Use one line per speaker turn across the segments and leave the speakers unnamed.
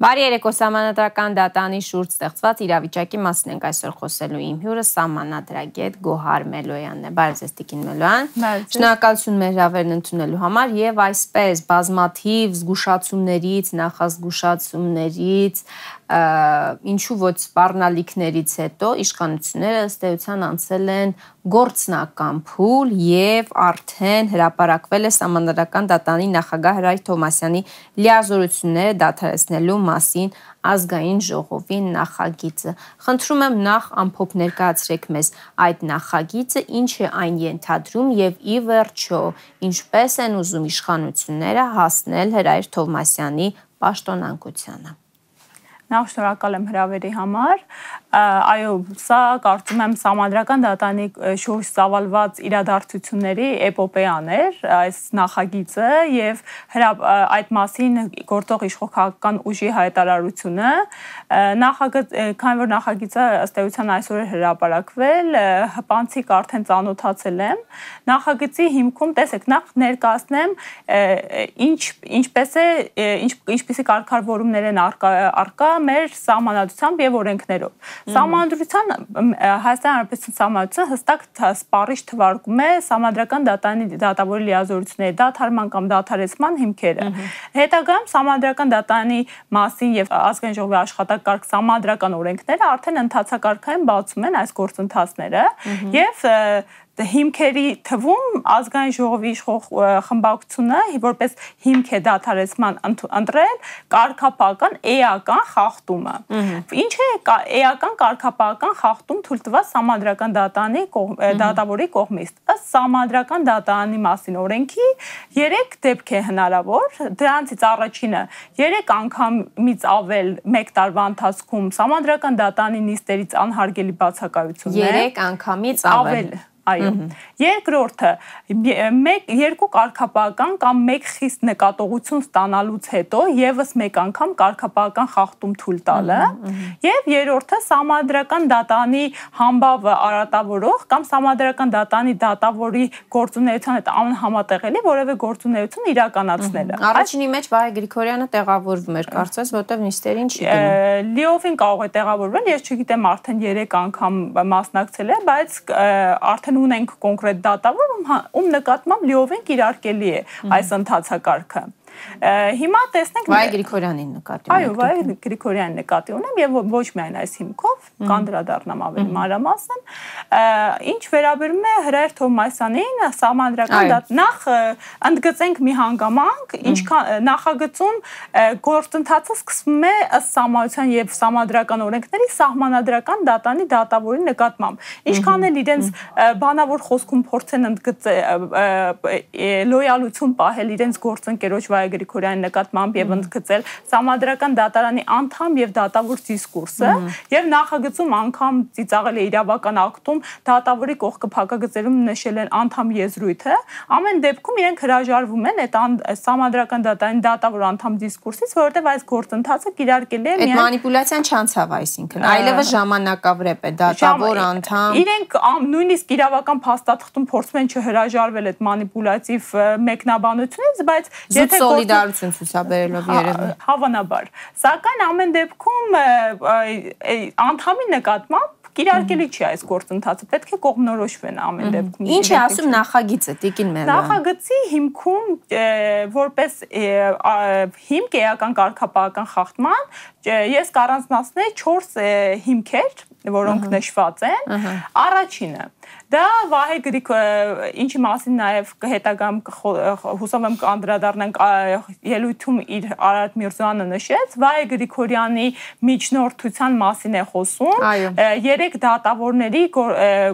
Բարի երեկո սահմանադրական դատանի շուրջ ստեղծված իրավիճակի մասին ենք այսօր խոսելու իմ հյուրը սահմանադրագետ Գոհար Մելոյանն է։ Բարև ձեզ Տիկին Մելոյան։ Շնորհակալություն մեր հրավերն ընդունելու համար եւ այսպես բազմաթիվ զգուշացումներից, նախազգուշացումներից, ինչու ոչ սպառնալիքներից հետո իշխանությունները ըստ էության անցել են գործնական փուլ եւ արդեն հրապարակվել է համանդրական դատանի նախագահ Հրայր Թոմասյանի լիազորությունները դադարեցնելու մասին ազգային ժողովի նախագիծը։ Խնդրում եմ նախ ամփոփ ներկայացրեք մեզ այդ նախագիծը, ինչ է այն ենթադրում եւ ի վերջո ինչպես են ուզում իշխանությունները հասնել Հրայր Թովմասյանի պաշտոնանկությանը։
Նախ շնորհակալ եմ հրավերի համար այո, սա կարծում եմ համադրական դատանի շուրջ ծավալված իրադարձությունների էպոպեան էր այս նախագիծը եւ այդ մասին գործող իշխողական ուժի հայտարարությունը նախագիծ քանի որ նախագիծը ըստ էության այսօր է հրապարակվել հպանցիկ արդեն ծանոթացել եմ նախագծի հիմքում տեսեք նախ ներկայացնեմ ինչ ինչպես է ինչ ինչպիսի կարգավորումներ են արկա արկա մեր սահմանադրությամբ եւ օրենքներով Սահմանադրության Հայաստան Հանրապետության սահմանադրությունը հստակ սպառիչ թվարկում է սահմանադրական դատանի դատավորի լիազորությունների դաթարման կամ դաթարեցման հիմքերը։ Հետագայում սահմանադրական դատանի մասին եւ ազգային ժողովի աշխատակարգ սահմանադրական օրենքները արդեն ընթացակարգային բացում են այս գործընթացները եւ հիմքերի թվում ազգային ժողովի իշխող խմբակցությունը որպես հիմք է դաթարեցման ընտրել կարգապահական էական խախտումը։ Ինչ է էական կարգապահական խախտում թույլ տված համադրական դատանի դատավորի կողմից։ Ըստ համադրական դատանի մասին օրենքի 3 դեպք է հնարավոր, դրանցից առաջինը 3 անգամից ավել 1 տարվա ընթացքում համադրական դատանի նիստերից անհարգելի բացակայություններ
3 անգամից ավել
Այո։ Երկրորդը մեկ երկու կարգապահական կամ մեկ խիստ նկատողություն ստանալուց հետո եւս մեկ անգամ կարգապահական խախտում թույլ տալը եւ երրորդը համադրական դատանի համբավը արատավորող կամ համադրական դատանի դատավորի գործունեության հետ անհամատեղելի որևէ գործունեություն իրականացնելը։
Առաջինի մեջ Վահե Գրիգորյանը տեղավորվում էր, կարծես, որտեվ նիստերին չի գնում։
Լիովին կարող է տեղավորվել, ես չգիտեմ արդեն 3 անգամ մասնակցել է, բայց արդեն ունենք կոնկրետ դատավոր, ում, ում նկատմամբ լիովին կիրարկելի է այս ընթացակարգը։ Հիմա տեսնենք
Վայ Գրիգորյանին նկատի ունեմ։
Այո, Վայ Գրիգորյանին նկատի ունեմ եւ ոչ միայն այս հիմքով, կանդրադառնամ ավելի մանրամասն։ Ինչ վերաբերում է Հրայր Թոմասյանին, սահմանադրական դատ նախ ընդգծենք մի հանգամանք, ինչքան նախագծում գործընթացը սկսվում է ըստ սահմանության եւ սահմանադրական օրենքների սահմանադրական դատանի դատավորի նկատմամբ։ Ինչքան էլ իրենց բանավոր խոսքում փորձեն ընդգծել լոյալություն պահել իրենց գործընկերոջ Վայ Գրիգորյանի նկատմամբ եւ ընդգծել համադրական դատարանի անդամ եւ դատավոր դիսկուրսը եւ նախագծում անգամ ծիծաղել է իրավական ակտում դատավորի կողքը փակագծերում նշել են անդամ եզրույթը ամեն դեպքում իրենք հրաժարվում են այդ համադրական դատարանի դատավոր անդամ դիսկուրսից որովհետեւ այս գործընթացը կիրարկել է
միայն Այդ մանիպուլյացիան չանցավ այսինքն այլևս ժամանակավրեպ է դատավոր անդամ
Իրենք նույնիսկ իրավական փաստաթղթում փորձում են չհրաժարվել այդ մանիպուլյատիվ մեկնաբանությունից բայց
եթե սոլիդարություն ցուցաբերելով հա, երևի։
Հավանաբար։ Սակայն ամեն դեպքում անդամի նկատմամբ Կիրարկելի չի այս գործընթացը, պետք է կողմնորոշվեն ամեն դեպքում։
Ինչ է ասում նախագիծը, Տիկին Մելոյան։
Նախագծի հիմքում որպես հիմք էական կարգապահական խախտման ես կառանձնացնեի 4 հիմքեր, որոնք նշված են։ Առաջինը Դա Վահե Գրիգ ինչի մասին նաև հետագամ հուսով եմ կանդրադառնանք ելույթում իր Արարատ Միրզոյանը նշեց, Վահե Գրիգորյանի միջնորդության մասին է խոսում։ Երեք դատավորների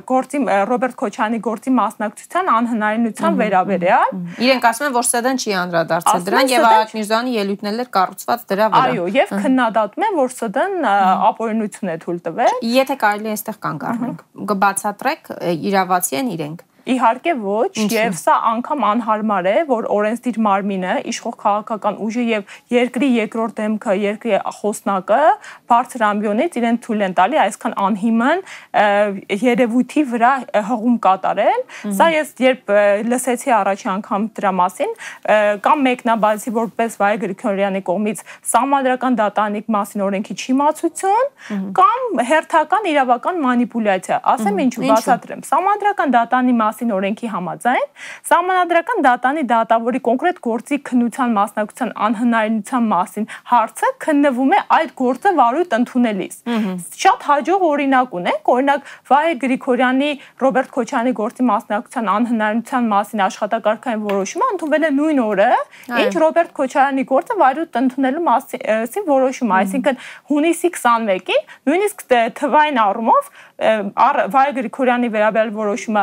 գործի Ռոբերտ Քոչյանի գործի մասնակցության անհնարինության վերաբերյալ։
Իրենք ասում են, որ Սեդան չի անդրադարձել դրան եւ Արարատ Միրզոյանի ելույթներն էր կառուցված դրա վրա։
Այո, եւ քննադատում են, որ Սեդան ապօրինություն է թույլ տվել։
Եթե կարելի է այստեղ կանգ առնենք, կբացատրեք իրավացի են իրենք
Իհարկե ոչ, եւ սա անգամ անհարմար է, որ օրենսդիր մարմինը, իշխող քաղաքական ուժը եւ երկրի երկրորդ դեմքը, երկրի խոսնակը բարձր ամբիոնից իրեն թույլ են տալի այսքան անհիմն երևույթի վրա հղում կատարել։ Սա ես երբ լսեցի առաջի անգամ դրա մասին, կամ մեկնաբանեցի որպես Վայ Գրիգորյանի կողմից համադրական դատանիկ մասին օրենքի չիմացություն, կամ հերթական իրավական մանիպուլյացիա։ Ասեմ ինչու բացատրեմ։ Համադրական դատանի մասին օրենքի համաձայն համանդրական դատանի դատավորի կոնկրետ գործի քննության մասնակցության անհնարինության մասին հարցը քննվում է այդ գործը վարույթ ընդունելիս։ Շատ հաջող օրինակ ունենք, օրինակ Վահե Գրիգորյանի Ռոբերտ Քոչյանի գործի մասնակցության անհնարինության մասին աշխատակարգային որոշումը ընդունվել է նույն օրը, ինչ Ռոբերտ Քոչյանի գործը վարույթ ընդունելու մասին որոշումը, այսինքն հունիսի 21-ին նույնիսկ թվային առումով Վայ Գրիգորյանի վերաբերյալ որոշումը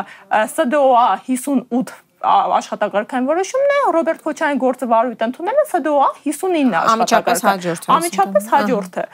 ՍԴՕ 58 աշխատակարգային որոշումն է Ռոբերտ Քոչյանի գործը վարույթ ընդունելը ՍԴՕ 59
աշխատակարգ
ամիջապես հաջորդը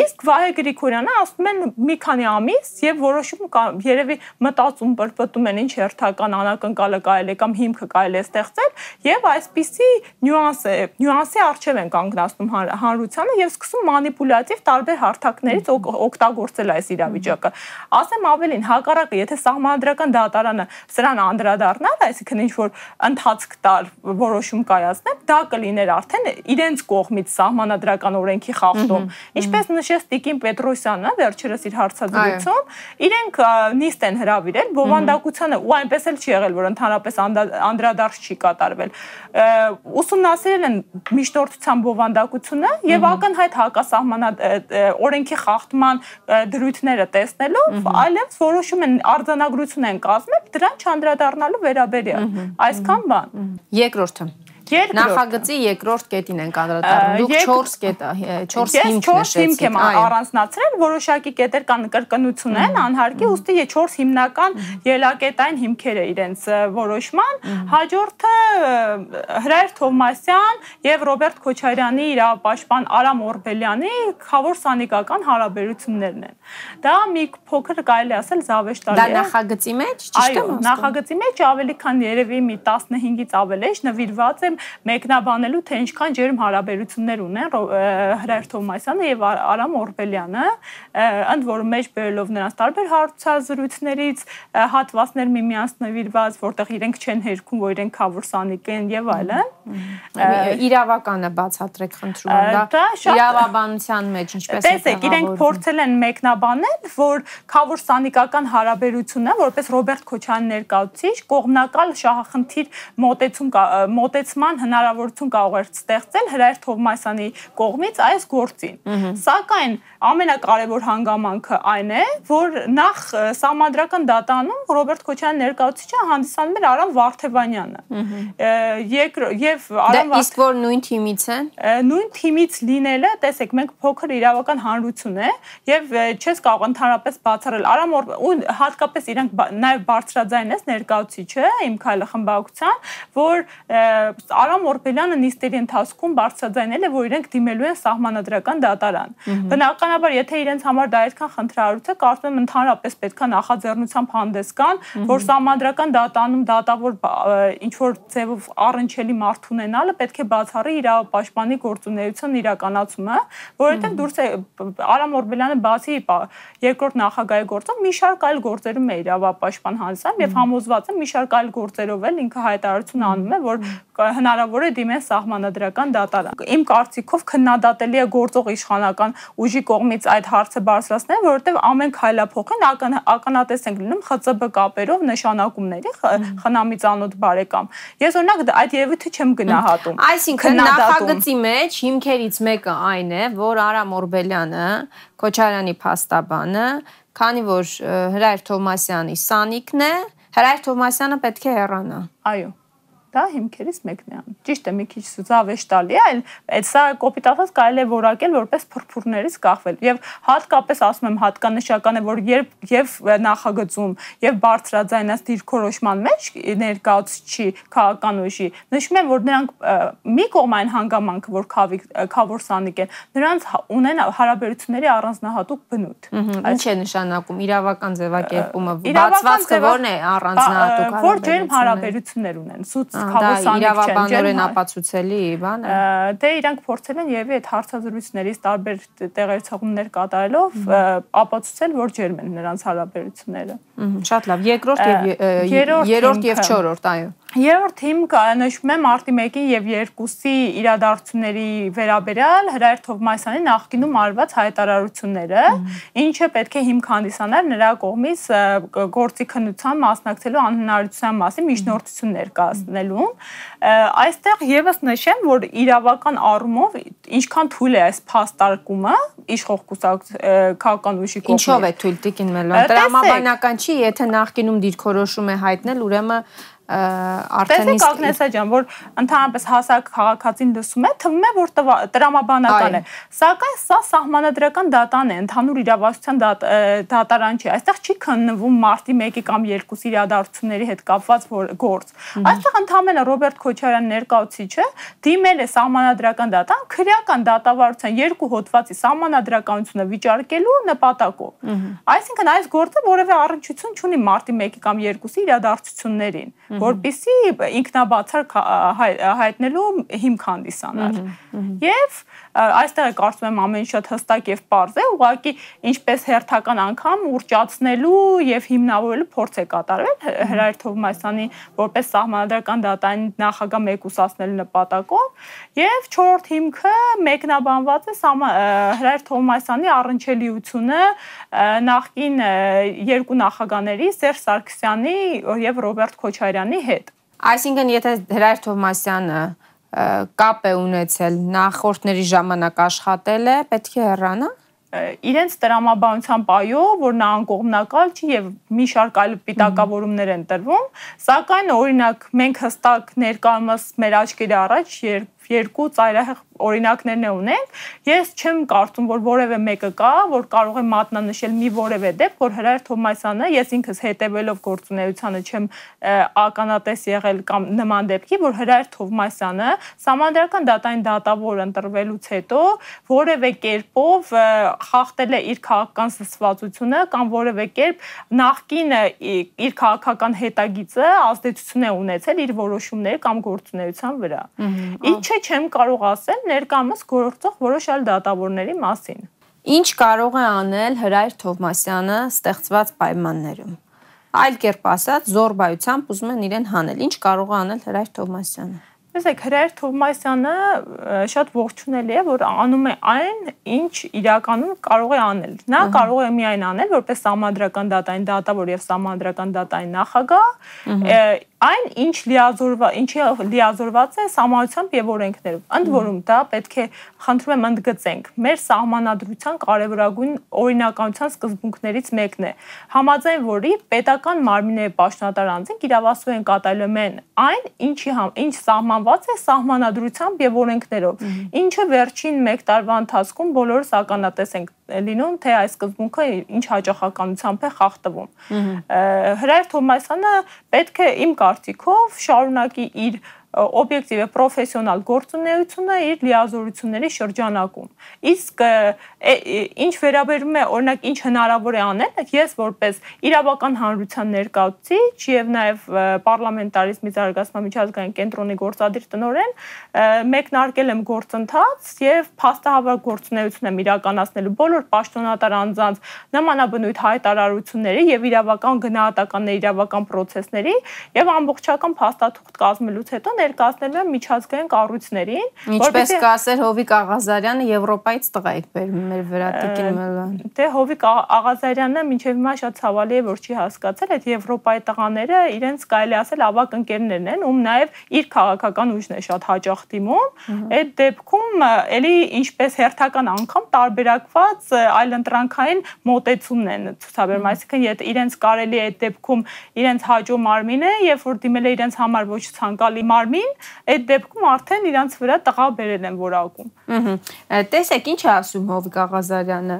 իսկ Վահե Գրիգորյանը ասում են մի քանի ամիս եւ որոշում երևի մտածում բրբտում են ինչ հերթական անակնկալը կարելի կամ հիմքը կարելի է ստեղծել եւ այսպիսի նյուանս է նյուանսի արժև են կանգնացնում հանրությանը եւ սկսում մանիպուլյատիվ տարբեր հարթակներից օգտագործել այս իրավիճակը ասեմ ավելին հակառակը եթե սահմանադրական դատարանը սրան անդրադառնար այսինքն ինչ որ ընթացք տար որոշում կայացնել, դա կլիներ արդեն իրենց կողմից սահմանադրական օրենքի խախտում։ Ինչպես նշեց Տիկին Պետրոսյանը վերջերս իր հարցազրույցում, իրենք նիստ են հրավիրել բովանդակությանը ու այնպես էլ չի եղել, որ ընդհանրապես անդրադարձ չի կատարվել։ Ուսումնասիրել են միջնորդության բովանդակությունը եւ ակնհայտ հակասահմանա օրենքի խախտման դրույթները տեսնելով, այլև որոշում են արձանագրություն են կազմել դրան չանդրադառնալու վերաբերյալ այսքան բան։
Երկրորդը Նախագծի երկրորդ կետին ենք անդրադառնում։ Դուք 4 կետ 4 հիմք նշեցիք։ Ես 4 հիմք
եմ առանձնացրել, որոշակի կետեր կան կրկնություն են, անհարկի, ուստի 4 հիմնական ելակետային հիմքեր է իրենց որոշման։ Հաջորդը Հրայր Թովմասյան եւ Ռոբերտ Քոչարյանի իրավապաշտպան Արամ Օրբելյանի խավոր սանիկական հարաբերություններն են։ Դա մի փոքր կարելի ասել զավեշտալի
է։ Դա նախագծի մեջ, ճիշտ
է։ Այո, նախագծի մեջ ավելի քան երևի մի 15-ից ավել է նվիրված է մեկնաբանելու թե ինչքան ջերմ հարաբերություններ ունեն Հրայր Թոմասյանը եւ Արամ Օրբելյանը, ընդ որում մեջ բերելով նրանց տարբեր հարցազրույցներից հատվածներ միմյանց նվիրված, որտեղ իրենք չեն հերքում, որ իրենք խավորսանիկ են եւ այլն։
Իրավականը բացատրեք խնդրում դա իրավաբանության մեջ ինչպես
է։ Տեսեք, իրենք փորձել են մեկնաբանել, որ խավորսանիկական հարաբերությունը, որպես Ռոբերտ Քոչյանի ներկայացուցիչ, կողմնակալ շահախնդիր մոտեցում մոտեցման ստեղծման հնարավորություն կարող էր ստեղծել Հրայր Թովմասյանի կողմից այս գործին։ Սակայն ամենակարևոր հանգամանքը այն է, որ նախ համադրական դատանում Ռոբերտ Քոչյանի ներկայացուցիչը հանդիսանում էր Արամ Վարդևանյանը։ եւ
Արամ Իսկ որ նույն թիմից են։
Նույն թիմից լինելը, տեսեք, մենք փոքր իրավական հանրություն է եւ չես կարող ընդհանրապես բացառել Արամ ու հատկապես իրանք նաեւ բարձրաձայնես ներկայացուցիչը իմ քայլը խմբակցության, որ Արամ Օրբելյանը նիստերի ընթացքում բարձրաձայնել է, որ իրենք դիմելու են սահմանադրական դատարան։ Բնականաբար, եթե իրենց համար դա այդքան խնդրահարույց է, կարծում եմ ընդհանրապես պետքա նախաձեռնությամբ հանդես գան, որ սահմանադրական դատանում դատավոր ինչ որ ձևով առընչելի մարդ ունենալը պետք է բացառի իրավապաշտպանի գործունեության իրականացումը, որովհետև դուրս է Արամ Օրբելյանը բացի երկրորդ նախագահի գործով մի շարք այլ գործերում է իրավապաշտպան հանդիսանում եւ համոզված եմ մի շարք այլ գործերով էլ ինքը հայտարարություն անում է, որ հնարավոր է դիմեն սահմանադրական դատարան։ Իմ կարծիքով քննադատելի է գործող իշխանական ուժի կողմից այդ հարցը բարձրացնել, որովհետև ամեն քայլափոխին ականատես ենք լինում ԽՑԲ կապերով նշանակումների խնամի ծանոթ բարեկամ։ Ես օրինակ այդ երևույթը չեմ գնահատում։
Այսինքն նախագծի մեջ հիմքերից մեկը այն է, որ Արամ Օրբելյանը, Քոչարյանի փաստաբանը, քանի որ Հրայր Թոմասյանի սանիկն է, Հրայր Թոմասյանը պետք է հեռանա։
Այո Դա հիմքերից մեկն է։ Ճիշտ է, մի քիչ զավեշ տալի այլ այդ սա կոպիտ ասած կարելի է որակել որպես փրփուրներից կախվել։ Եվ հատկապես ասում եմ հատկանշական է, որ երբ եւ նախագծում եւ բարձրաձայնած դիրքորոշման մեջ ներկայացուցիչի քաղաքական ուժի նշում են, որ նրանք մի կողմային հանգամանքը, որ քավի քավոր սանիկ են, նրանց ունեն հարաբերությունների առանձնահատուկ բնույթ։
Ինչ է նշանակում իրավական ձևակերպումը, բացվածքը ո՞րն է առանձնահատուկ
հարաբերություններ։ Որ ջերմ հարաբերություններ ունեն, սուտ
քավոսանիկ չեն։ Իրավաբանորեն ապացուցելի բան է։
Դե իրանք փորձել են եւ այդ հարցազրույցներից տարբեր տեղերցողումներ կատարելով ապացուցել, որ ջերմ են նրանց հարաբերությունները։
Շատ լավ։ Երկրորդ եւ երրորդ եւ չորրորդ, այո։
Երրորդ հիմքը նշվում է մարտի 1-ի եւ 2-ի իրադարձությունների վերաբերյալ Հրայր Թովմասյանի նախկինում արված հայտարարությունները, ինչը պետք է հիմք հանդիսանար նրա կողմից գործի քննության մասնակցելու անհնարինության մասին միջնորդություն ներկայացնելու։ Այստեղ եւս նշեմ, որ իրավական առումով ինչքան թույլ է այս փաստարկումը իշխող քաղաքական ուժի
կողմից։ Ինչով է թույլ Տիկին Մելոն։ Տրամաբանական չի, եթե նախկինում դիրքորոշում է հայտնել, ուրեմն
արդեն իսկ Ագնեսա ջան, որ ընդհանրապես հասարակ քաղաքացին լսում է, թվում է, որ տրամաբանական է։ Սակայն սա սահմանադրական դատան է, ընդհանուր իրավասության դատարան չի։ Այստեղ չի քննվում մարտի 1-ի կամ 2-ի իրադարձությունների հետ կապված գործ։ Այստեղ ընդհանրապես Ռոբերտ Քոչարյան ներկայացուցիչը դիմել է սահմանադրական դատան քրեական դատավարության երկու հոդվածի սահմանադրականությունը վիճարկելու նպատակով։ Այսինքն այս գործը որևէ առնչություն չունի մարտի 1-ի կամ 2-ի իրադարձություններին որբիսի ինքնաբացար հայտնելու հիմք հանդիսանար։ Եվ այստեղ է կարծում եմ ամեն շատ հստակ եւ པարզ է, ուղղակի ինչպես հերթական անգամ ուրճացնելու եւ հիմնավորելու փորձ է կատարվել Հրայր Թովմասյանի որպես սահմանադրական դատային նախագահ մեկուսացնելու նպատակով եւ չորրորդ հիմքը մեկնաբանված է Հրայր Թովմասյանի առընչելիությունը նախկին երկու նախագաների Սերժ Սարգսյանի եւ Ռոբերտ Քոչարյանի հետ։
Այսինքն եթե Հրայր Թովմասյանը կապ է ունեցել նախորդների ժամանակ աշխատել է, պետք է հեռանա
իրենց տրամաբանության պայով, որ նա անկողմնակալ չի եւ մի շարք այլ պիտակավորումներ են տրվում, սակայն օրինակ մենք հստակ ներկայումս մեր աչքերի առաջ երբ երկու ծայրահեղ օրինակներն է ունենք, ես չեմ կարծում, որ որևէ մեկը կա, որ կարող է մատնանշել մի որևէ դեպք, որ Հրայր Թոմասյանը, ես ինքս հետևելով գործունեությանը չեմ ականատես եղել կամ նման դեպքի, որ Հրայր Թոմասյանը համանդրական դատային դատավոր ընտրվելուց հետո որևէ կերպով խախտել է իր քաղաքական սսվածությունը կամ որևէ կերպ նախկին իր քաղաքական հետագիծը ազդեցություն է ունեցել իր որոշումների կամ գործունեության վրա։ Ինչը չեմ կարող ասել ներկայումս գործող որոշ այլ դատավորների մասին։
Ինչ կարող է անել Հրայր Թովմասյանը ստեղծված պայմաններում։ Այլ կերպ ասած, զորբայությամբ ուզում են իրեն հանել։ Ինչ կարող է անել Հրայր Թովմասյանը։
Տեսեք, Հրայր Թովմասյանը շատ ողջունելի է, որ անում է այն, ինչ իրականում կարող է անել։ Նա կարող է միայն անել որպես համադրական դատային դատավոր եւ համադրական դատային նախագահ, այն ինչ լիազորվա ինչի լիազորված է համայնությամբ եւ օրենքներով ընդ որում դա պետք է խնդրում եմ ընդգծենք մեր սահմանադրության կարևորագույն օրինականության սկզբունքներից մեկն է համաձայն որի պետական մարմինների պաշտոնատար անձինք իրավասու են կատարում են այն ինչի համ ինչ սահմանված է սահմանադրությամբ եւ օրենքներով ինչը վերջին 1 տարվա ընթացքում բոլորս ականատես ենք լինում, թե այս սկզբունքը ինչ հաջողականությամբ է խախտվում։ Հրայր Թոմասյանը պետք է իմ կարծիքով շարունակի իր օբյեկտիվ է պրոֆեսիոնալ գործունեությունը իր լիազորությունների շրջանակում։ Իսկ ինչ վերաբերում է օրինակ ինչ հնարավոր է անել, ես որպես իրավական հանրության ներկայացուցիչ եւ նաեւ պարլամենտարիզմի զարգացման միջազգային կենտրոնի գործադիր տնօրեն մեկնարկել եմ գործընթաց եւ փաստահավաք գործունեություն եմ իրականացնելու բոլոր պաշտոնատար անձանց նմանաբնույթ հայտարարությունների եւ իրավական գնահատականների իրավական process-ների եւ ամբողջական փաստաթուղթ կազմելուց հետո ներկայացնելու են միջազգային կառույցներին,
ինչպես կասեր Հովիկ Աղազարյանը Եվրոպայից տղա եք բերում մեր վրա տիկին մելան։
Դե Հովիկ Աղազարյանը մինչև հիմա շատ ցավալի է, որ չի հասկացել, այդ Եվրոպայի տղաները իրենց կարելի ասել ավակ ընկերներն են, ում նաև իր քաղաքական ուժն է շատ հաճախ դիմում։ Այդ դեպքում էլի ինչպես հերթական անգամ տարբերակված այլընտրանքային մոտեցումն են ցուցաբերում, այսինքն եթե իրենց կարելի է այդ դեպքում իրենց հաջո մարմին է, երբ որ դիմել է իրենց համար ոչ ցանկալի մարմին, այդ դեպքում արդեն իրենց վրա տղա բերել են որակում։
Ահա։ Տեսեք, ինչ է ասում Հովիկ Աղազարյանը,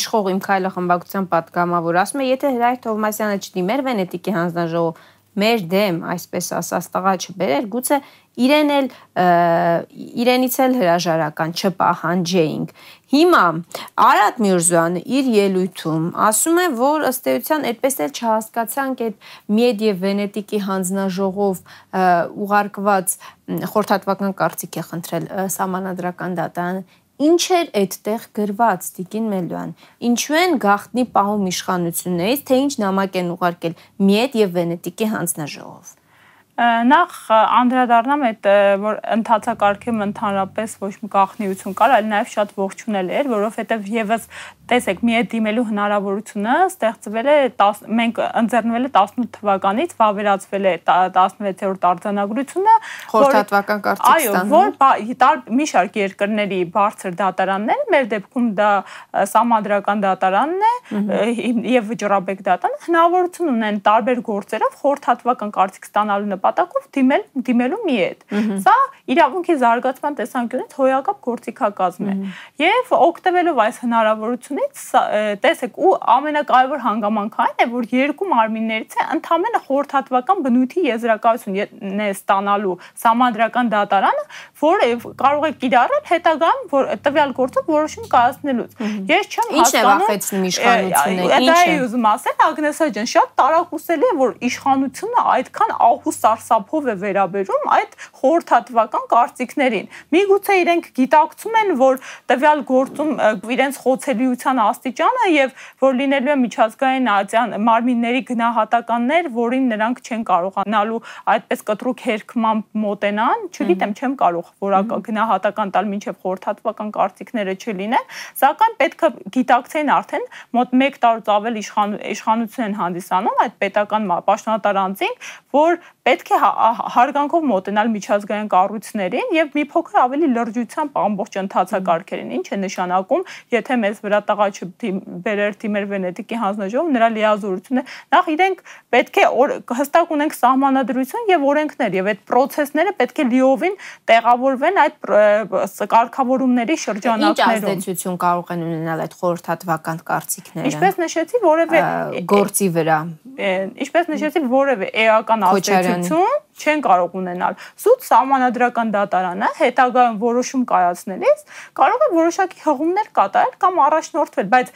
իշխող իմ քայլը խմբակցության պատգամավոր, ասում է, եթե Հրայր Թովմասյանը չդիմեր Վենետիկի հանձնաժողով մեր դեմ, այսպես ասած, տղա չբերեր, գուցե իրեն էլ իրենից էլ հրաժարական չպահանջեինք։ Հիմա Արադ Միրզոյանը իր ելույթում ասում է, որ ըստ էության այդպես էլ չհասկացանք այդ Միեդ եւ Վենետիկի հանձնաժողով ուղարկված խորհրդատվական կարծիք է խնդրել սահմանադրական դատարանը Ինչ էր այդտեղ գրված Տիկին Մելոյան։ Ինչու են գախտնի պահում իշխանություններից, թե ինչ նամակ են ուղարկել Միետ եւ Վենետիկի հանձնաժողով
նախ անդրադառնամ այդ որ ընթացակարգում ընդհանրապես ոչ մի գաղտնիություն կար, այլ նաև շատ ողջունել էր, որովհետև եւս տեսեք, մի է դիմելու հնարավորությունը ստեղծվել է 10 մենք ընձեռնվել է 18 թվականից վավերացվել է 16-րդ արձանագրությունը
խորհրդատվական կարծիք
ստանում։ Այո, որ մի շարք երկրների բարձր դատարաններ, մեր դեպքում դա սահմանադրական դատարանն է եւ վճռաբեկ դատարանը հնարավորություն ունեն տարբեր գործերով խորհրդատվական կարծիք ստանալու նպատակով դիմել դիմելու մի հետ։ Սա իրավունքի զարգացման տեսանկյունից հոյակապ գործիքակազմ է։ Եվ օգտվելով այս հնարավորությունից կողմից տեսեք ու ամենակարևոր հանգամանքը այն է որ երկու մարմիններից է ընդհանրապես խորհրդատվական բնույթի եզրակացություն է ստանալու համանդրական դատարանը որը կարող է կիրառել հետագայում որ տվյալ գործով որոշում կայացնելուց ես չեմ
հասկանում ինչ է վախեցնում իշխանությունը
ինչ է ուզում ասել Ագնեսա ջան շատ տարակուսելի է որ իշխանությունը այդքան ահու սարսափով է վերաբերում այդ խորհրդատվական կարծիքներին միգուցե իրենք գիտակցում են որ տվյալ գործում իրենց խոցելիության ազդեցության աստիճանը եւ որ լինելու է միջազգային ատյան մարմինների գնահատականներ, որին նրանք չեն կարողանալու այդպես կտրուկ հերքմամբ մոտենան, չգիտեմ, չեմ կարող որակա գնահատական տալ մինչև խորհրդատվական կարծիքները չլինեն, սակայն պետք է գիտակցեն արդեն մոտ 1 տարուց ավել իշխան իշխանություն են հանդիսանում այդ պետական պաշտոնատար անձինք, որ պետք է հա, հարգանքով մոտենալ միջազգային կառույցներին եւ մի փոքր ավելի լրջությամբ ամբողջ ընթացակարգերին։ Ինչ է նշանակում, եթե մեզ վրա տաղա չբերեր թիմեր Վենետիկի հանձնաժողով, նրա լիազորությունը նախ իրենք պետք է հստակ ունենք սահմանադրություն եւ օրենքներ եւ այդ process-ները պետք է լիովին տեղավորվեն այդ կարգավորումների շրջանակներում։
Ինչ ազդեցություն կարող են ունենալ այդ խորհրդատվական կարծիքները։
Ինչպես նշեցի, որևէ
գործի վրա։
Ինչպես նշեցի, որևէ էական ազդեցություն չեն կարող ունենալ։ Սուտ սահմանադրական դատարանը հետագայում որոշում կայացնելիս կարող է որոշակի հղումներ կատարել կամ առաջնորդվել, բայց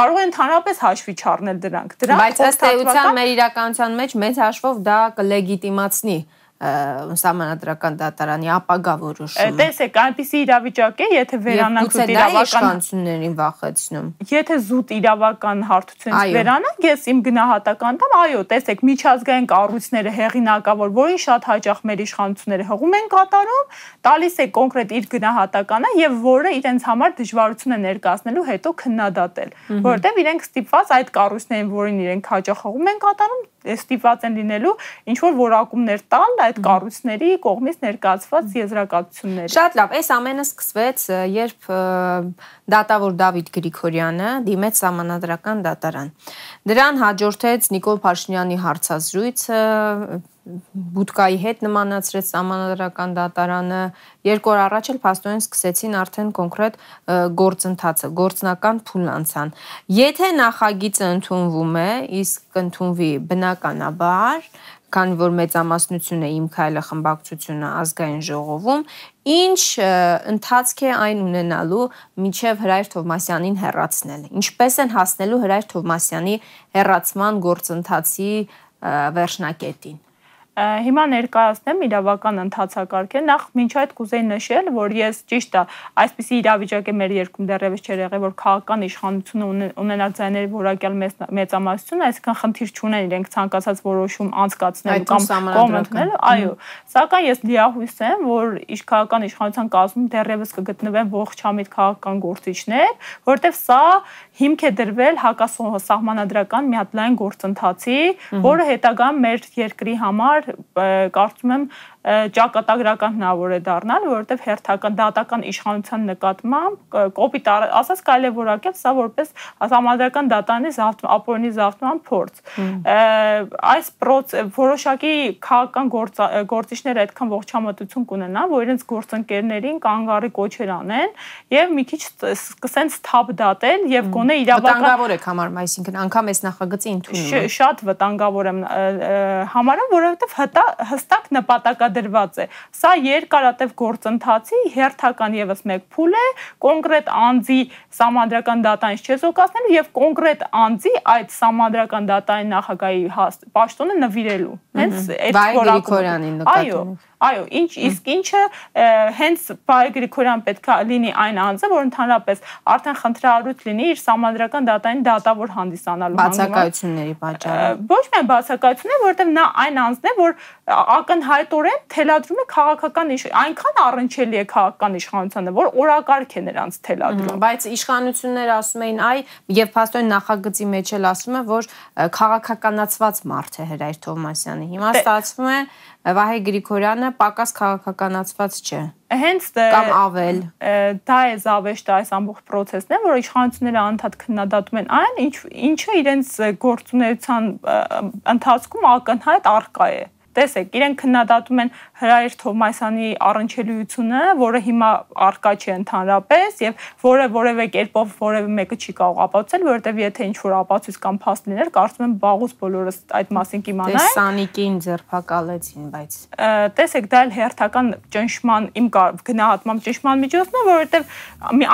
կարող է ընդհանրապես հաշվի չառնել դրանք։
Դրանք բայց ըստ էության մեր իրականության մեջ մեծ հաշվով դա կլեգիտիմացնի սահմանադրական դատարանի ապագա որոշումը։
Տեսեք, այնպիսի իրավիճակ է, եթե վերանանք
զուտ իրավականություններին վախեցնում։
Եթե զուտ իրավական հարթությունից վերանանք, ես իմ գնահատական տամ, այո, տեսեք, միջազգային կառույցները հեղինակավոր, որին շատ հաճախ մեր իշխանությունները հղում են կատարում, տալիս է կոնկրետ իր գնահատականը եւ որը իրենց համար դժվարություն է ներկայացնելու հետո քննադատել, որովհետեւ իրենք ստիպված այդ կառույցներին, որին իրենք հաճախ հղում են կատարում, ստիպված են լինելու ինչ որ որակումներ տալ այդ կառույցների կողմից ներկայացված եզրակացությունների։
Շատ լավ, այս ամենը սկսվեց, երբ դատավոր Դավիթ Գրիգորյանը դիմեց համանadrական դատարան։ Դրան հաջորդեց Նիկոլ Փաշինյանի հարցազրույցը, բուտկայի հետ նմանացրեց համանadrական դատարանը երկու օր առաջ էլ փաստորեն սկսեցին արդեն կոնկրետ գործընթացը գործնական փուլն անցան եթե նախագիծը ընդունվում է իսկ ընդունվի բնականաբար քանի որ մեծամասնություն է իմ քայլը խմբակցությունը ազգային ժողովում, ինչ ընթացք է այն ունենալու միջև Հրայր Թովմասյանին հերացնել։ Ինչպես են հասնելու Հրայր Թովմասյանի հերացման գործընթացի վերջնակետին
Հիմա ներկայացնեմ իրավական ընթացակարգը։ Նախ ոչ այդ կուզեի նշել, որ ես ճիշտ է, այսպիսի իրավիճակ է մեր երկրում դեռևս չէր եղել, որ քաղաքական իշխանությունը ունենար ձայների որակյալ մեծամասնություն, այսինքն խնդիր չունեն իրենք ցանկացած որոշում անցկացնելու կամ կոմենտնել, այո։ Սակայն ես լիահույս եմ, որ իշխանական իշխանության կազմում դեռևս կգտնվեն ողջամիտ քաղաքական գործիչներ, որտեղ սա հիմք է դրվել հակասահմանադրական մի հատ լայն գործընթացի, որը հետագայում մեր երկրի համար կարծում եմ ճակատագրական հնարավոր է դառնալ, որովհետև հերթական դատական իշխանության նկատմամբ կոպիտ ասած կարելի է որակել սա որպես համադրական դատանի զավթ ապօրինի զավթման փորձ։ Այս որոշակի քաղաքական գործիչները այդքան ողջամտություն կունենան, որ իրենց գործընկերներին կանգարի կոչեր անեն եւ մի քիչ սկսեն սթափ դատել եւ գոնե իրավական
վտանգավոր եք համարում, այսինքն անգամ այս նախագծի ընդունումը։
Շատ վտանգավոր եմ համարում, որովհետեւ հստակ նպատակա վերադրված է։ Սա երկարատև գործընթացի հերթական եւս մեկ փուլ է կոնկրետ անձի համանդրական դատային չեզոքացնելու եւ կոնկրետ անձի այդ համանդրական դատային նախագահի պաշտոնը նվիրելու։
Հենց այդ նկատի։
Այո, Այո, ինչ իսկ ինչը հենց Բայ Գրիգորյան պետքա լինի այն անձը, որ ընդհանրապես արդեն խնդրահարույց լինի իր համանդրական դատային դատավոր հանդիսանալու
բացակայությունների պատճառով։
Ոչ միայն բացակայություններ, որովհետև նա այն անձն է, որ ակնհայտորեն թելադրում է քաղաքական այնքան առնչելի է քաղաքական իշխանությանը, որ օրակարգ է նրանց թելադրում։
Բայց իշխանությունները ասում էին, այ եւ փաստորեն նախագծի մեջ էլ ասում է, որ քաղաքականացված մարդ է Հրայր Թովմասյանը։ Հիմա ստացվում է Վահե Գրիգորյանը պակաս քաղաքականացված չէ
հենց
կամ ավել
դա է զավեշտը այս ամբողջ process-ն է, որ իշխանությունները անդադ քննադատում են այն, ինչ ինչը իրենց գործունեության ընթացքում ակնհայտ արկա է։ Տեսեք, իրենք քննադատում են Հրայր Թովմասյանի առընչելիությունը, որը հիմա արկա չէ ընդհանրապես եւ որը որևէ կերպով որևէ մեկը չի կարող ապացուցել, որովհետեւ եթե ինչ որ ապացույց կամ փաստ լիներ, կարծում եմ բաղուց բոլորս այդ մասին կիմանային։
Տեսանիկին ձերբակալեցին, բայց
տեսեք, դա էլ հերթական ճնշման իմ գնահատմամբ ճնշման միջոցն է, որովհետեւ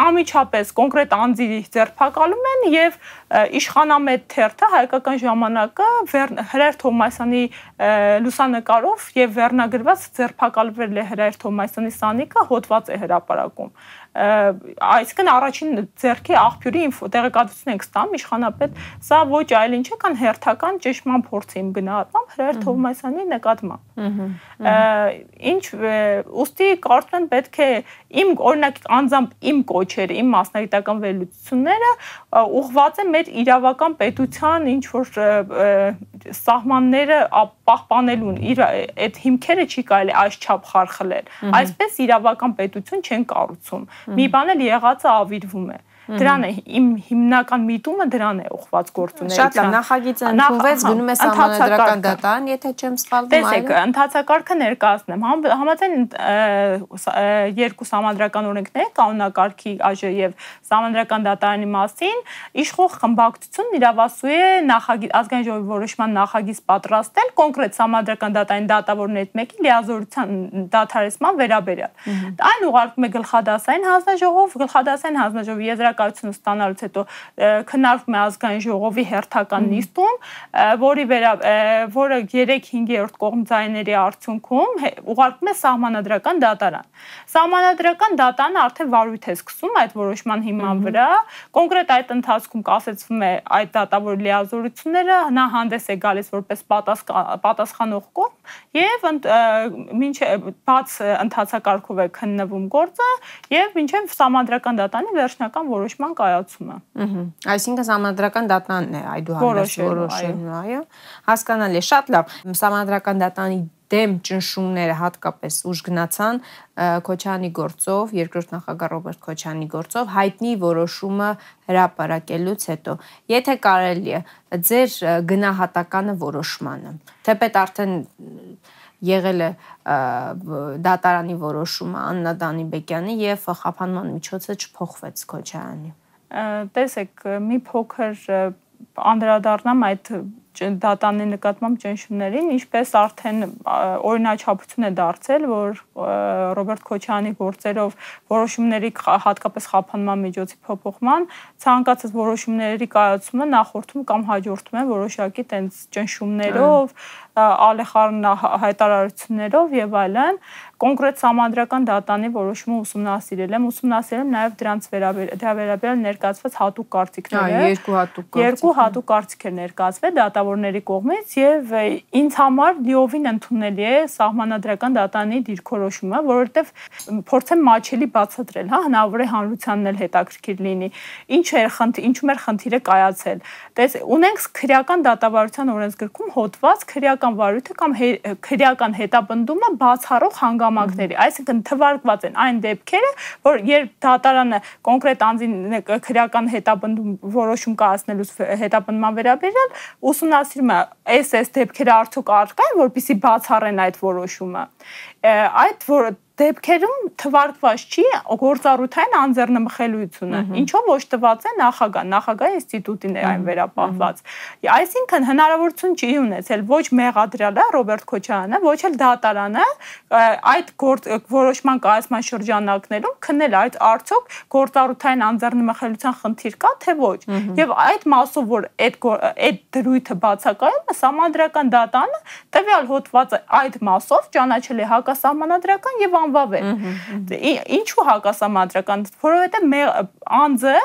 ամիջապես կոնկրետ անձի ձերբակալում են եւ իշխանամետ թերթը հայկական ժամանակը Հրայր Թովմասյանի լուսանկարով եւ վերնագրված ձերբակալվել է Հրայր Թոմասյանի սանիկը հոտված է հրաապարակում այսինքն առաջին ձերքի աղբյուրի տեղեկատվություն ենք ստանում իշխանապետ սա ոչ այլ ինչ է կան հերթական ճշմարտ փորձի իմ գնահատմամբ Հրայր Թովմասյանի նկատմամբ ինչ ուստի կարծում եմ պետք է իմ օրինակ անձամբ իմ կոչերը իմ մասնագիտական վերլուծությունները ուղղված են մեր իրավական պետության ինչ որ սահմանները պահպանելուն իր այդ հիմքերը չի կարելի այս չափ խարխլել այսպես իրավական պետություն չեն կառուցում մի բան էլ եղածը ավիրվում է Դրան է իմ հիմնական միտումը դրան է ուղված գործունեության։
Շատ լավ, նախագիծը ընդունվեց, գնում է համանդրական դատան, եթե չեմ սխալվում,
այո։ Տեսեք, ընթացակարգը ներկայացնեմ։ Համաձայն երկու համանդրական օրենքներ, կանոնակարգի ԱԺ եւ համանդրական դատարանի մասին, իշխող խմբակցությունն իրավասու է նախագիծ ազգային ժողովի որոշման նախագիծ պատրաստել կոնկրետ համանդրական դատարանի դատավորներից մեկի լիազորության դադարեցման վերաբերյալ։ Այն ուղարկվում է գլխադասային հանձնաժողով, գլխադասային հանձնաժողովի եզրակ տեղեկատվություն ստանալուց հետո քննարկվում է ազգային ժողովի հերթական նիստում, որի վերա որը 3-5-րդ կողմ ձայների արդյունքում ուղարկվում է սահմանադրական դատարան։ Սահմանադրական դատարանը արդեն վարույթ է սկսում այդ որոշման հիման վրա, կոնկրետ այդ ընթացքում կասեցվում է այդ դատավոր լիազորությունները, նա հանդես է գալիս որպես պատասխանող կողմ եւ մինչեւ բաց ընթացակարգով է քննվում գործը եւ մինչեւ սահմանադրական դատարանի վերջնական որոշ որոշման կայացումը։
Ահա։ Այսինքն համանդրական դատանն է այդուհանդերձ որոշելու, այո։ Հասկանալի է, շատ լավ։ Համանդրական դատանի դեմ ճնշումները հատկապես ուժ գնացան Քոչյանի գործով, երկրորդ նախագահ Ռոբերտ Քոչյանի գործով հայտնի որոշումը հրապարակելուց հետո։ Եթե կարելի է ձեր գնահատականը որոշմանը, թեպետ արդեն եղել է դատարանի որոշումը Աննա Դանիբեկյանի եւ խափանման միջոցը չփոխվեց Քոչարյանի։
Տեսեք, մի փոքր անդրադառնամ այդ դատանի նկատմամբ ճնշումներին, ինչպես արդեն օրինաչափություն է դարձել, որ Ռոբերտ Քոչյանի գործերով որոշումների հատկապես խափանման միջոցի փոփոխման ցանկացած որոշումների կայացումը նախորդում կամ հաջորդում է որոշակի տենց ճնշումներով, ալեխառն հայտարարություններով եւ այլն կոնկրետ համանդրական դատանի որոշումը ուսումնասիրել եմ, ուսումնասիրել եմ նաև դրանց վերաբերյալ ներկայացված հատուկ կարծիքները։
Այո, երկու հատուկ
կարծիք։ Երկու հատուկ կարծիքեր ներկայացվել դատավորների կողմից եւ ինձ համար լիովին ընդունելի է սահմանադրական դատանի դիրքորոշումը, որովհետեւ փորձեմ մաչելի բացատրել, հա, հնարավոր է հանրությանն էլ հետաքրքիր լինի։ Ինչ էր խնդիր, ինչու մեր խնդիրը կայացել։ Տես ունենք քրեական դատավարության օրենսգրքում հոդված քրեական վարույթը կամ քրեական հետապնդումը բացառող հանգամ հանգամանքների, այսինքն թվարկված են այն դեպքերը, որ երբ դատարանը կոնկրետ անձին քրեական հետապնդում որոշում կայացնելուց հետապնդման վերաբերյալ ուսումնասիրում է այս այս դեպքերը արդյոք առկա են, որpիսի բացառեն այդ որոշումը։ Այդ որ դեպքերում թվարկված չի գործառութային անձեռնմխելիությունը, ինչով ոչ տված է նախագահ, նախագահ ինստիտուտին է այն վերապահված։ Այսինքն հնարավորություն չի ունեցել ոչ մեղադրյալը Ռոբերտ Քոչարյանը, ոչ էլ դատարանը այդ որոշման կայացման շրջանակներում քննել այդ արդյոք գործառութային անձեռնմխելիության խնդիր կա թե ոչ։ Եվ այդ մասով որ այդ այդ դրույթը բացակայում է, համանդրական դատանը տվյալ հոդվածը այդ մասով ճանաչել է հակասահմանադրական եւ անվավել։ Ինչու հակասամադրական, որովհետեւ անձը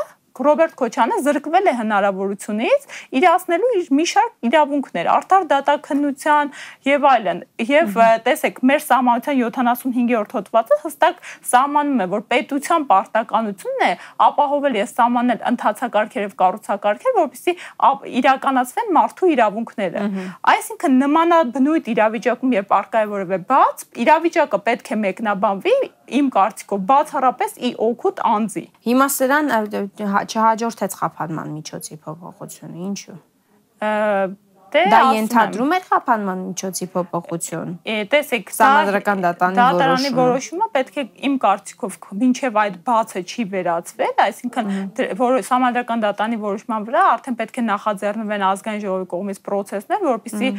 Ռոբերտ Քոչյանը զրկվել է հնարավորությունից իրացնելու իր մի շարք իրավունքներ, արտար դատաքննության եւ այլն։ Եվ տեսեք, մեր սահմանության 75-րդ հոդվածը հստակ սահմանում է, որ պետության պարտականությունն է ապահովել եւ սահմանել ընթացակարգեր եւ կառուցակարգեր, որովհետեւ իրականացվեն մարդու իրավունքները։ Այսինքն նմանաբնույթ իրավիճակում երբ արկա է որևէ բաց, իրավիճակը պետք է մեկնաբանվի իմ կարծիքով բացառապես ի օգուտ անձի։
Հիմա սրան չհաջորդեց խափանման միջոցի փոփոխությունը, ինչու։ Դե դա ենթադրում է խափանման միջոցի փոփոխություն։
Տեսեք,
համադրական դատանի որոշումը։
Դատարանի որոշումը պետք է իմ կարծիքով մինչև այդ բացը չի վերացվել, այսինքն որ համադրական դատանի որոշման վրա արդեն պետք է նախաձեռնվեն ազգային ժողովի կողմից process-ներ, որպեսզի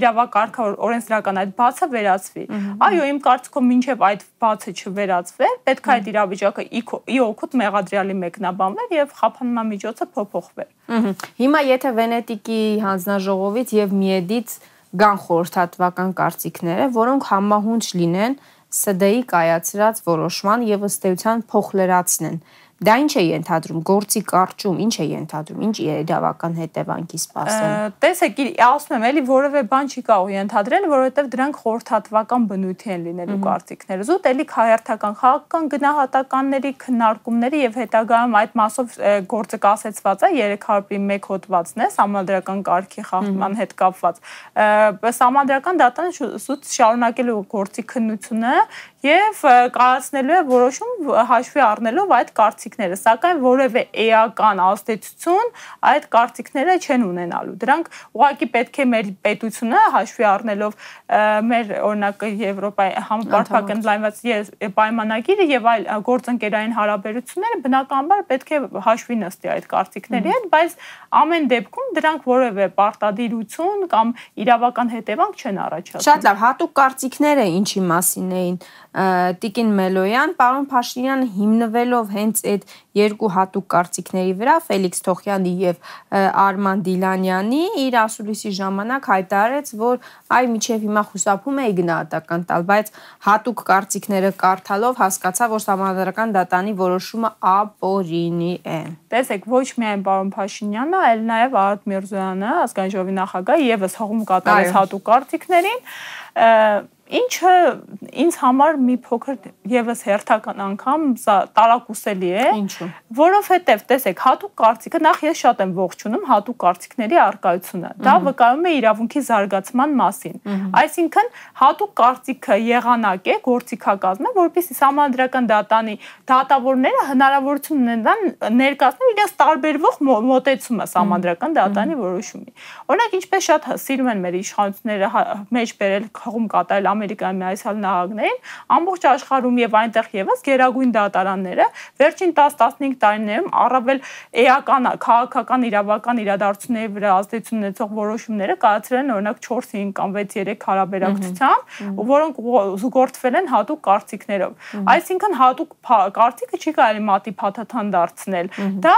իրավակարգը օրենսդրական այդ բացը վերացվի։ Այո, իմ կարծիքով մինչև այդ բացը չվերացվել, պետք է այդ իրավիճակը ի օգուտ մեղադրյալի մեկնաբանվեր եւ խափանման միջոցը փոփոխվեր։
Հիմա եթե Վենետիկի հանձնաժողովը ժողովից եւ միեդից գան խորհրդատվական կարծիքները, որոնք համահունչ լինեն ՍԴ-ի կայացրած որոշման եւ ըստ էության փոխլրացնեն։ Դա ինչ է ենթադրում, գործի կարճում, ինչ է ենթադրում, ինչ իրավական հետևանքի սպասել։
Տեսեք, ասում եմ, էլի որևէ բան չի կարող ենթադրել, որովհետև դրանք խորհրդատվական բնույթի են լինելու կարծիքները։ Զուտ էլի հայերթական խաղական գնահատականների քննարկումների եւ հետագայում այդ մասով գործը կասեցված է 301 հոդվածն է համադրական կարգի խախտման հետ կապված։ Համադրական դատանը զուտ շարունակելու գործի քննությունը եւ կայացնելու է որոշում հաշվի առնելով այդ կարծիքները, սակայն որևէ էական ազդեցություն այդ կարծիքները չեն ունենալու։ Դրանք ուղղակի պետք է մեր պետությունը հաշվի առնելով մեր օրինակ Եվրոպայի համապարփակ ընդլայնված պայմանագիրը եւ այլ գործընկերային հարաբերությունները բնականաբար պետք է հաշվի նստի այդ կարծիքների հետ, բայց ամեն դեպքում դրանք որևէ պարտադիրություն կամ իրավական հետևանք չեն առաջացնում։
Շատ լավ, հատուկ կարծիքները ինչի մասին էին Տիկին Մելոյան, պարոն Փաշինյանը հիմնվելով հենց այդ երկու հատուկ կարծիքների վրա Ֆելիքս Թոխյանի եւ Արման Դիլանյանի իր ասուլիսի ժամանակ հայտարարեց, որ այ միջև հիմա խուսափում է գնահատական տալ, բայց հատուկ կարծիքները կարդալով հասկացա, որ համանդրական դատանի որոշումը ապօրինի է։
Տեսեք, ոչ միայն պարոն Փաշինյանը, այլ նաեւ Արադ Միրզոյանը, ազգային ժողովի նախագահը եւս հողում կատարեց հատուկ կարծիքներին ինչը ինձ համար մի փոքր եւս հերթական անգամ սա տարակուսելի է
ինչու
որովհետեւ տեսեք հատուկ կարծիքը նախ ես շատ եմ ողջունում հատուկ կարծիքների արկայությունը դա վկայում է իրավունքի զարգացման մասին այսինքն հատուկ կարծիքը եղանակ է գործիքակազմ է որովհետեւ համանդրական դատանի դատավորները հնարավորություն ունենան ներկայացնել իրենց տարբերվող մոտեցումը համանդրական դատանի որոշումի օրինակ ինչպես շատ սիրում են մեր իշխանությունները մեջ բերել խաղում կատարել Ամերիկայի Միացյալ Նահանգներին, ամբողջ աշխարհում եւ այնտեղ եւս գերագույն դատարանները վերջին 10-15 տարիներում առավել էական քաղաքական իրավական իրադարձությունների վրա ազդեցություն ունեցող որոշումները կայացրել են օրինակ 4-5 կամ 6-3 հարաբերակցությամբ, որոնք զուգորդվել են հատուկ կարծիքներով։ Այսինքն հատուկ կարծիքը չի կարելի մատի փաթաթան դարձնել։ Դա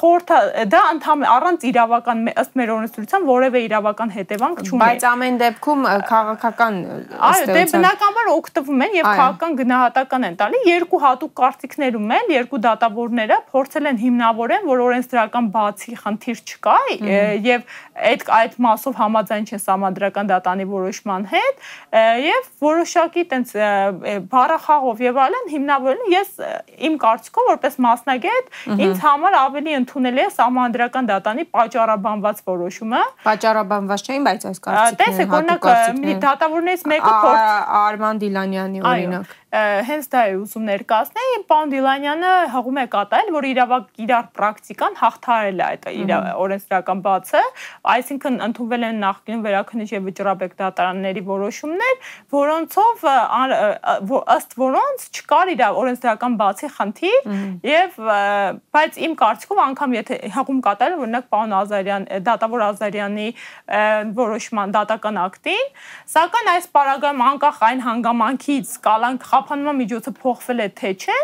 խորհրդա դա ընդհանուր առանց իրավական ըստ մեր օրենսդրության որևէ իրավական հետևանք չունի։
Բայց ամեն դեպքում քաղաքական
դե բնականաբար օգտվում են եւ քաղաքական գնահատական են տալի երկու հատուկ կարծիքներում են երկու դատավորները փորձել են հիմնավորեն, որ օրենսդրական բացի խնդիր չկա եւ այդ այդ մասով համաձայն չեն համադրական դատանի որոշման հետ եւ որոշակի տենց բառախաղով եւ այլն հիմնավորել ես իմ կարծիքով որպես մասնագետ ինձ համար ավելի ընդունելի է համադրական դատանի պատճառաբանված որոշումը
պատճառաբանված չէին բայց այս կարծիքները
տեսեք օրինակ դատավորներից մեկը
Արման Դիլանյանի օրինակ
հենց դա է ուզում ներկայացնել, պարոն Դիլանյանը հղում է կատարել, որ իրավակ իրար պրակտիկան հաղթարել է այդ օրենսդրական բացը, այսինքն ընդունվել են նախկին վերաքննիչ եւ վճռաբեկ դատարանների որոշումներ, որոնցով ըստ որոնց չկար իր օրենսդրական բացի խնդիր եւ բայց իմ կարծիքով անգամ եթե հղում կատարել օրինակ պարոն Ազարյան դատավոր Ազարյանի որոշման դատական ակտին, սակայն այս պարագայում անկախ այն հանգամանքից կալանք խափանման միջոցը փոխվել է թե չէ,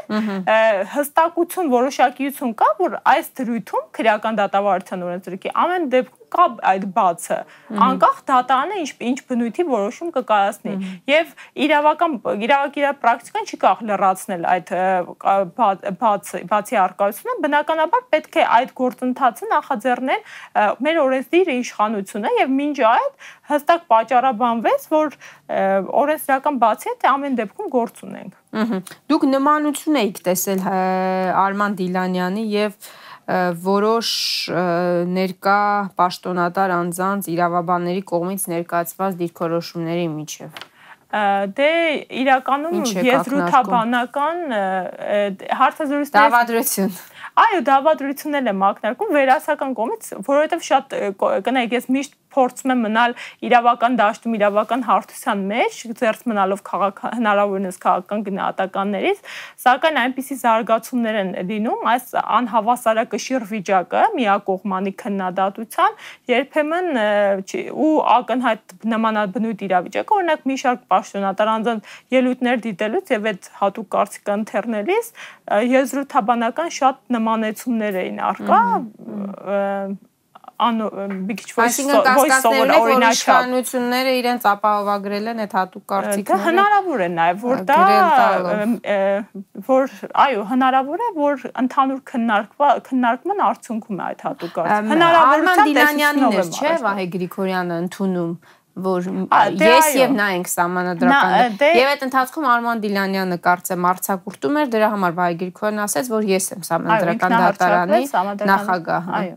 հստակություն, որոշակիություն կա, որ այս դրույթում քրեական դատավարության օրենսդրքի ամեն դեպքում կա այդ բացը անկախ դատարանը ինչ ինչ բնույթի որոշում կկայացնի եւ իրավական իրավական իր պրակտիկան չի կարող լրացնել այդ բաց բացի արկայությունը բնականաբար պետք է այդ գործընթացը նախաձեռնել մեր օրենսդիր իշխանությունը եւ մինչ այդ հստակ պատճառաբանվեց որ օրենսդրական բացի հետ ամեն դեպքում գործ ունենք
դուք նմանություն եք տեսել Արման Դիլանյանի եւ և որոշ ներկա պաշտոնատար անձանց իրավաբանների կողմից ներկայացված դիրքորոշումների միջև
դե իրականում եզրութաբանական հարցազրույցներ
դավադրություն
այո դավադրություններ եմ ակնարկում վերասական կողմից որովհետև շատ կնայեք ես միշտ փորձում եմ մնալ իրավական դաշտում, իրավական հարթության մեջ, ձերծ մնալով քաղաք հնարավորինս քաղաքական գնահատականներից, սակայն այնպիսի զարգացումներ են լինում այս անհավասարակշիռ վիճակը միակողմանի քննադատության երբեմն ու ակնհայտ նմանաբնույթ իրավիճակը, օրինակ մի շարք պաշտոնատար անձանց ելույթներ դիտելուց եւ այդ հատուկ կարծիքը ընթերնելիս եզրութաբանական շատ նմանեցումներ էին արկա ան մի քիչ
voice-over օրինակ իշխանությունները իրենց ապահովագրել են այդ հատուկ
Դա
կարծիքները։
հնարավոր է նաև որ դա որ այո հնարավոր է որ ընդհանուր քննարկվա քննարկման արդյունքում է այդ հատուկ կարծիքը։
Հնարավորության էր, չէ, Վահե Գրիգորյանը ընդունում որ
դե
ես եւ նա ենք սահմանադրական
դե-
եւ այդ ընթացքում Արման Դիլանյանը կարծեմ արցակուրտում էր դրա համար Վահե Գրիգորյանը ասաց որ ես եմ սահմանադրական դատարանի նախագահը
այո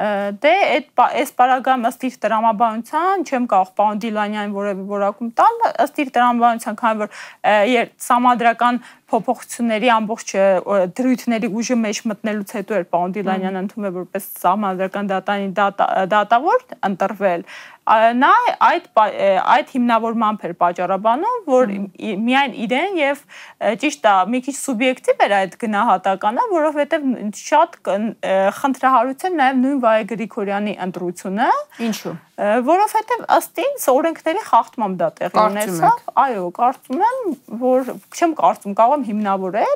դե այդ այս պարագայում ըստ իր տրամաբանության չեմ կարող պարոն Դիլանյանին որևէ որակում տալ ըստ իր տրամաբանության քանի որ երբ համադրական փոփոխությունների ամբողջ դրույթների ուժը մեջ մտնելուց հետո էր պարոն Դիլանյանը ընդունել որպես համադրական դատանի դատավոր ընտրվել նա այդ այդ հիմնավորմամբ էր պատճառաբանում, որ միայն իրեն եւ ճիշտ է, մի քիչ սուբյեկտիվ էր այդ գնահատականը, որովհետեւ շատ խնդրահարույց էր նաեւ նույն Վայե Գրիգորյանի ընտրությունը։
Ինչու՞
որովհետև ըստ ինձ օրենքների խախտմամբ դա տեղի ունեցավ։ Այո, կարծում եմ, որ չեմ կարծում, կարող եմ հիմնավորել,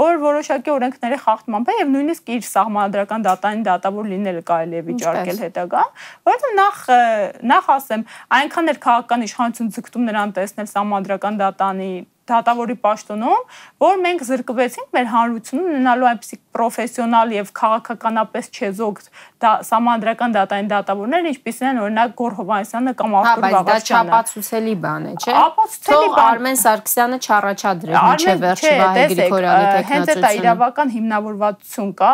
որ որոշակի օրենքների խախտմամբ է եւ նույնիսկ իր սահմանադրական դատային դատավոր լինելը կարելի է վիճարկել հետագա, որովհետև նախ նախ ասեմ, այնքան էր քաղաքական իշխանություն ձգտում նրան տեսնել սահմանադրական դատանի դատավորի պաշտոնում, որ մենք զրկվեցինք մեր հանրությունում ունենալու այնպիսի պրոֆեսիոնալ եւ քաղաքականապես չեզոք դա համանդրական դատային դատավորներ, ինչպիսին են օրինակ Գոր Հովանեսյանը կամ
Արտուր Վաղաշյանը։ Դա չապացուցելի բան է, չէ։
Ապացուցելի բան։
Արմեն Սարգսյանը չառաջադրել միջև վերջի Վահե Գրիգորյանի տեխնացությունը։
Հենց այդ իրավական հիմնավորվածություն կա։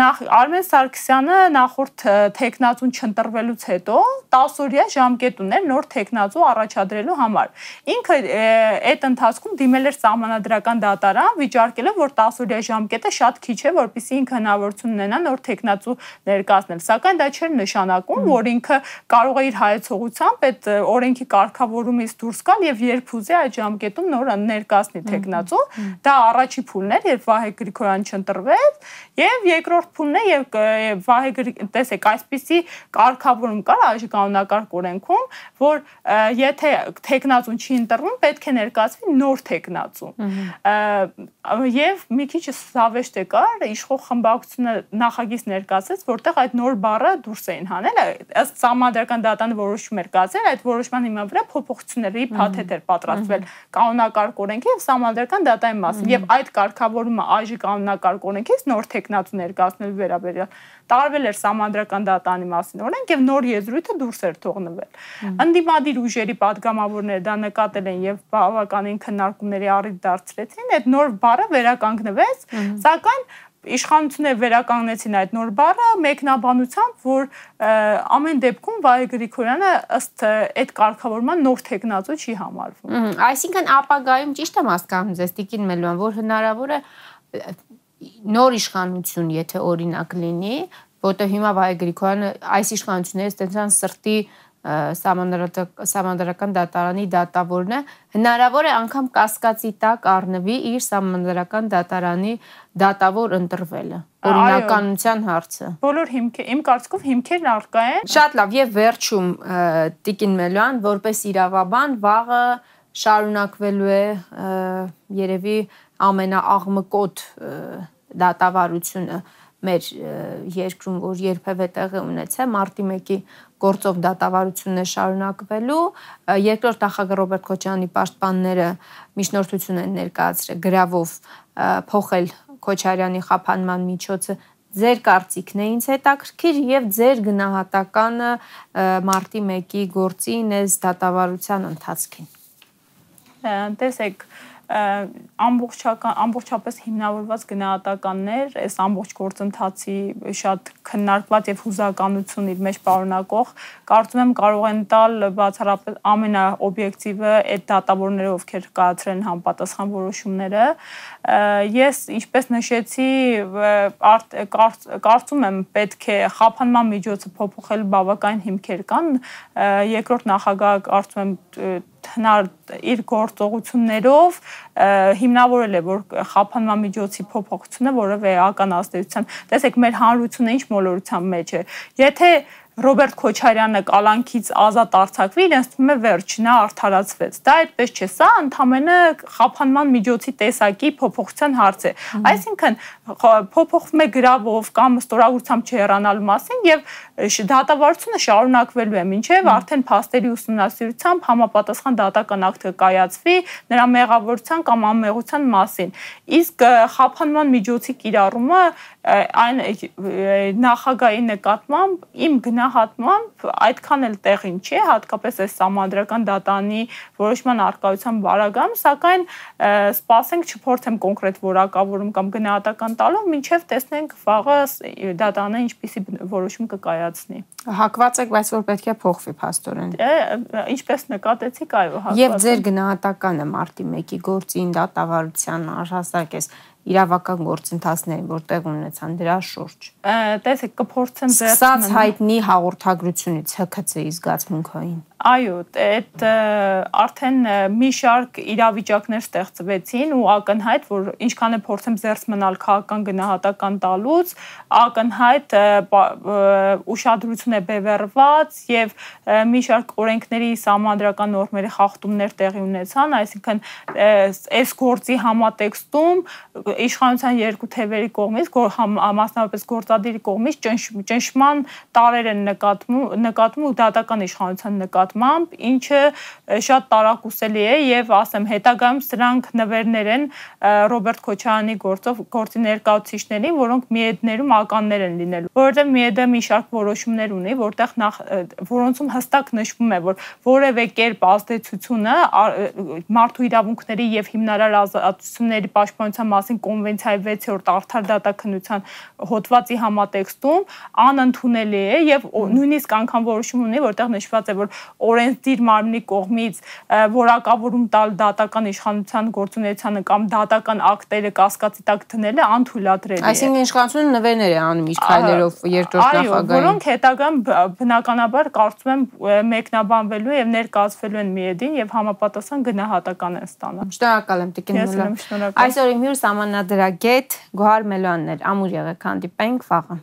Նախ Արմեն Սարգսյանը նախորդ տեխնացուն չընտրվելուց հետո 10 օրյա ժամկետ ուներ նոր տեխնացու առաջադրելու համար։ Ինքը այդ ընթացքում ընթացքում դիմել էր սահմանադրական դատարան, վիճարկելով, որ 10 օրյա ժամկետը շատ քիչ է, որpիսի ինքը հնարավորություն ունենա նոր տեխնացու ներկայացնել։ Սակայն դա չէր նշանակում, որ ինքը կարող է իր հայեցողությամբ այդ օրենքի կարգավորումից դուրս գալ եւ երբ ուզի այդ ժամկետում նոր ներկայացնի տեխնացու։ Դա առաջի փուլն էր, երբ Վահե Գրիգորյան չընտրվեց, եւ երկրորդ փուլն է եւ Վահե տեսեք, այսպիսի կարգավորում կար այժմ կանոնակարգ օրենքում, որ եթե տեխնացուն չի ընտրվում, պետք է ներկայացվի նոր նորթ եք նացում։ Եվ մի քիչ սավեշտ է կար, իշխող խմբակցությունը նախագիծ ներկայացրեց, որտեղ այդ նոր բառը դուրս էին հանել, ըստ համադրական դատան որոշում էր կայացել, այդ որոշման հիմա վրա փոփոխությունների փաթեթ էր պատրաստվել կանոնակարգ օրենքի եւ համադրական դատային մասին։ Եվ այդ կարգավորումը այժի կանոնակարգ օրենքից նոր տեխնատու ներկայացնելու վերաբերյալ տարվել էր համադրական դատանի մասին օրենք եւ նոր եզրույթը դուրս էր թողնվել։ Անդիմադիր ուժերի падգամավորները դա նկատել են եւ բավականին քննարկել քննարկումների առիթ դարձրեցին, այդ նոր բառը վերականգնվեց, սակայն իշխանությունները վերականգնեցին այդ նոր բառը մեկնաբանությամբ, որ ամեն դեպքում Վայե Գրիգորյանը ըստ այդ կարգավորման նոր տեխնացու չի համարվում։
Այսինքն ապագայում ճիշտ եմ հասկանում ձեզ Տիկին Մելոյան, որ հնարավոր է նոր իշխանություն, եթե օրինակ լինի, որտեղ հիմա Վայե Գրիգորյանը այս իշխանություններից տենցան սրտի համանդրական դատարանի դատավորն է հնարավոր է անգամ կասկածի տակ առնվի իր համանդրական դատարանի դատավոր ընտրվելը օրինականության հարցը
բոլոր հիմքեր իմ կարծիքով հիմքերն արկա են
շատ լավ եւ վերջում Տիկին Մելոյան որպես իրավաբան վաղը շարունակվելու է երևի ամենաաղմկոտ դատավարությունը մեր երկրում, որ երբևէ տեղի ունեցել մարտի 1-ի գործով դատավարությունն է շարունակվելու։ Երկրորդ նախագահ Ռոբերտ Քոչյանի պաշտպանները միջնորդություն են ներկայացրել գրավով փոխել Քոչարյանի խափանման միջոցը ձեր կարծիքն է ինձ հետաքրքիր եւ ձեր գնահատականը մարտի 1-ի գործին այս դատավարության ընթացքին։
Տեսեք, ամբողջական ամբողջապես հիմնավորված գնահատականներ, այս ամբողջ գործընթացի շատ քննարկված եւ հուզականություն իր մեջ պարունակող, կարծում եմ կարող են տալ բացառապես ամենաօբյեկտիվը այդ դատավորները, ովքեր կայացրել են համապատասխան որոշումները։ Ես ինչպես նշեցի, կարծում եմ պետք է խափանման միջոցը փոփոխել բավական հիմքեր կան։ Երկրորդ նախագահ կարծում եմ հնար իր գործողություններով հիմնավորել է որ խափանման միջոցի փոփոխությունը որևէ ական ազդեցության տեսեք մեր հանրությունը ինչ մոլորության մեջ է եթե Ռոբերտ Քոչարյանը կալանքից ազատ արձակվի, իրենց թվում է վերջ, նա արդարացվեց։ Դա այդպես չէ, սա ընդհանրապես խափանման միջոցի տեսակի փոփոխության հարց է։ Այսինքն փոփոխվում է գրավով կամ ստորագրությամբ չհեռանալու մասին եւ դատավարությունը շարունակվելու է, ինչեւ արդեն փաստերի ուսումնասիրությամբ համապատասխան դատական ակտ կայացվի նրա մեղավորության կամ անմեղության մասին։ Իսկ խափանման միջոցի կիրառումը այն նախագահի նկատմամբ իմ գնահատմամբ այդքան էլ տեղին չէ, հատկապես այս համանդրական դատանի որոշման արկայության բարագամ, սակայն սպասենք չփորձեմ կոնկրետ որակավորում կամ գնահատական տալով, ինչև տեսնենք վաղը դատանը ինչպիսի որոշում կկայացնի։
Հակված եք, բայց որ պետք է փոխվի փաստորեն։
Ինչպես նկատեցիք, այո,
հակված։ Եվ ձեր գնահատականը մարտի 1-ի գործին դատավարության առհասարակ էս իրավական գործընթացներին, որ տեղ ունեցան դրա շուրջ։
Տեսեք, կփորձեմ
ձեր Սկսած հայտնի հաղորդագրությունից ՀՔՑ-ի զգացմունքային։
Այո, այդ արդեն մի շարք իրավիճակներ ստեղծվեցին ու ակնհայտ, որ ինչքան է փորձեմ զերծ մնալ քաղաքական գնահատական տալուց, ակնհայտ ուշադրություն է բևեռված եւ մի շարք օրենքների համանդրական նորմերի խախտումներ տեղի ունեցան, այսինքն այս գործի համատեքստում իշխանության երկու թևերի կողմից, մասնավորապես գործադիրի կողմից ճնշման տարեր են նկատվում, նկատվում ու դատական իշխանության նկատվում նկատմամբ, ինչը շատ տարակուսելի է եւ ասեմ հետագայում սրանք նվերներ են Ռոբերտ Քոչարյանի գործով գործի ներկայացուցիչներին, որոնք միեդներում ականներ են լինելու, որովհետեւ միեդը մի շարք որոշումներ ունի, որտեղ նախ որոնցում հստակ նշվում է, որ որևէ կերպ ազդեցությունը մարդու իրավունքների եւ հիմնարար ազատությունների պաշտպանության մասին կոնվենցիայի 6-րդ արդար դատաքննության հոդվածի համատեքստում անընդունելի է եւ նույնիսկ անգամ որոշում ունի, որտեղ նշված է, որ օրենսդիր մարմնի կողմից որակավորում տալ դատական իշխանության գործունեությանը կամ դատական ակտերը կասկածի տակ դնելը անթույլատրելի է։
Այսինքն իշխանությունը նվերներ է անում իր քայլերով երկրորդ նախագահային։
Այո, որոնք հետագան բնականաբար կարծում եմ մեկնաբանվելու եւ ներկայացվելու են միեդին եւ համապատասխան գնահատական են ստանա։
Շնորհակալ եմ Տիկին Մուլա։ Այսօր իմ հյուրս ամաննադրագետ Գոհար Մելոյանն էր։ Ամուր եղեք հանդիպենք վաղը։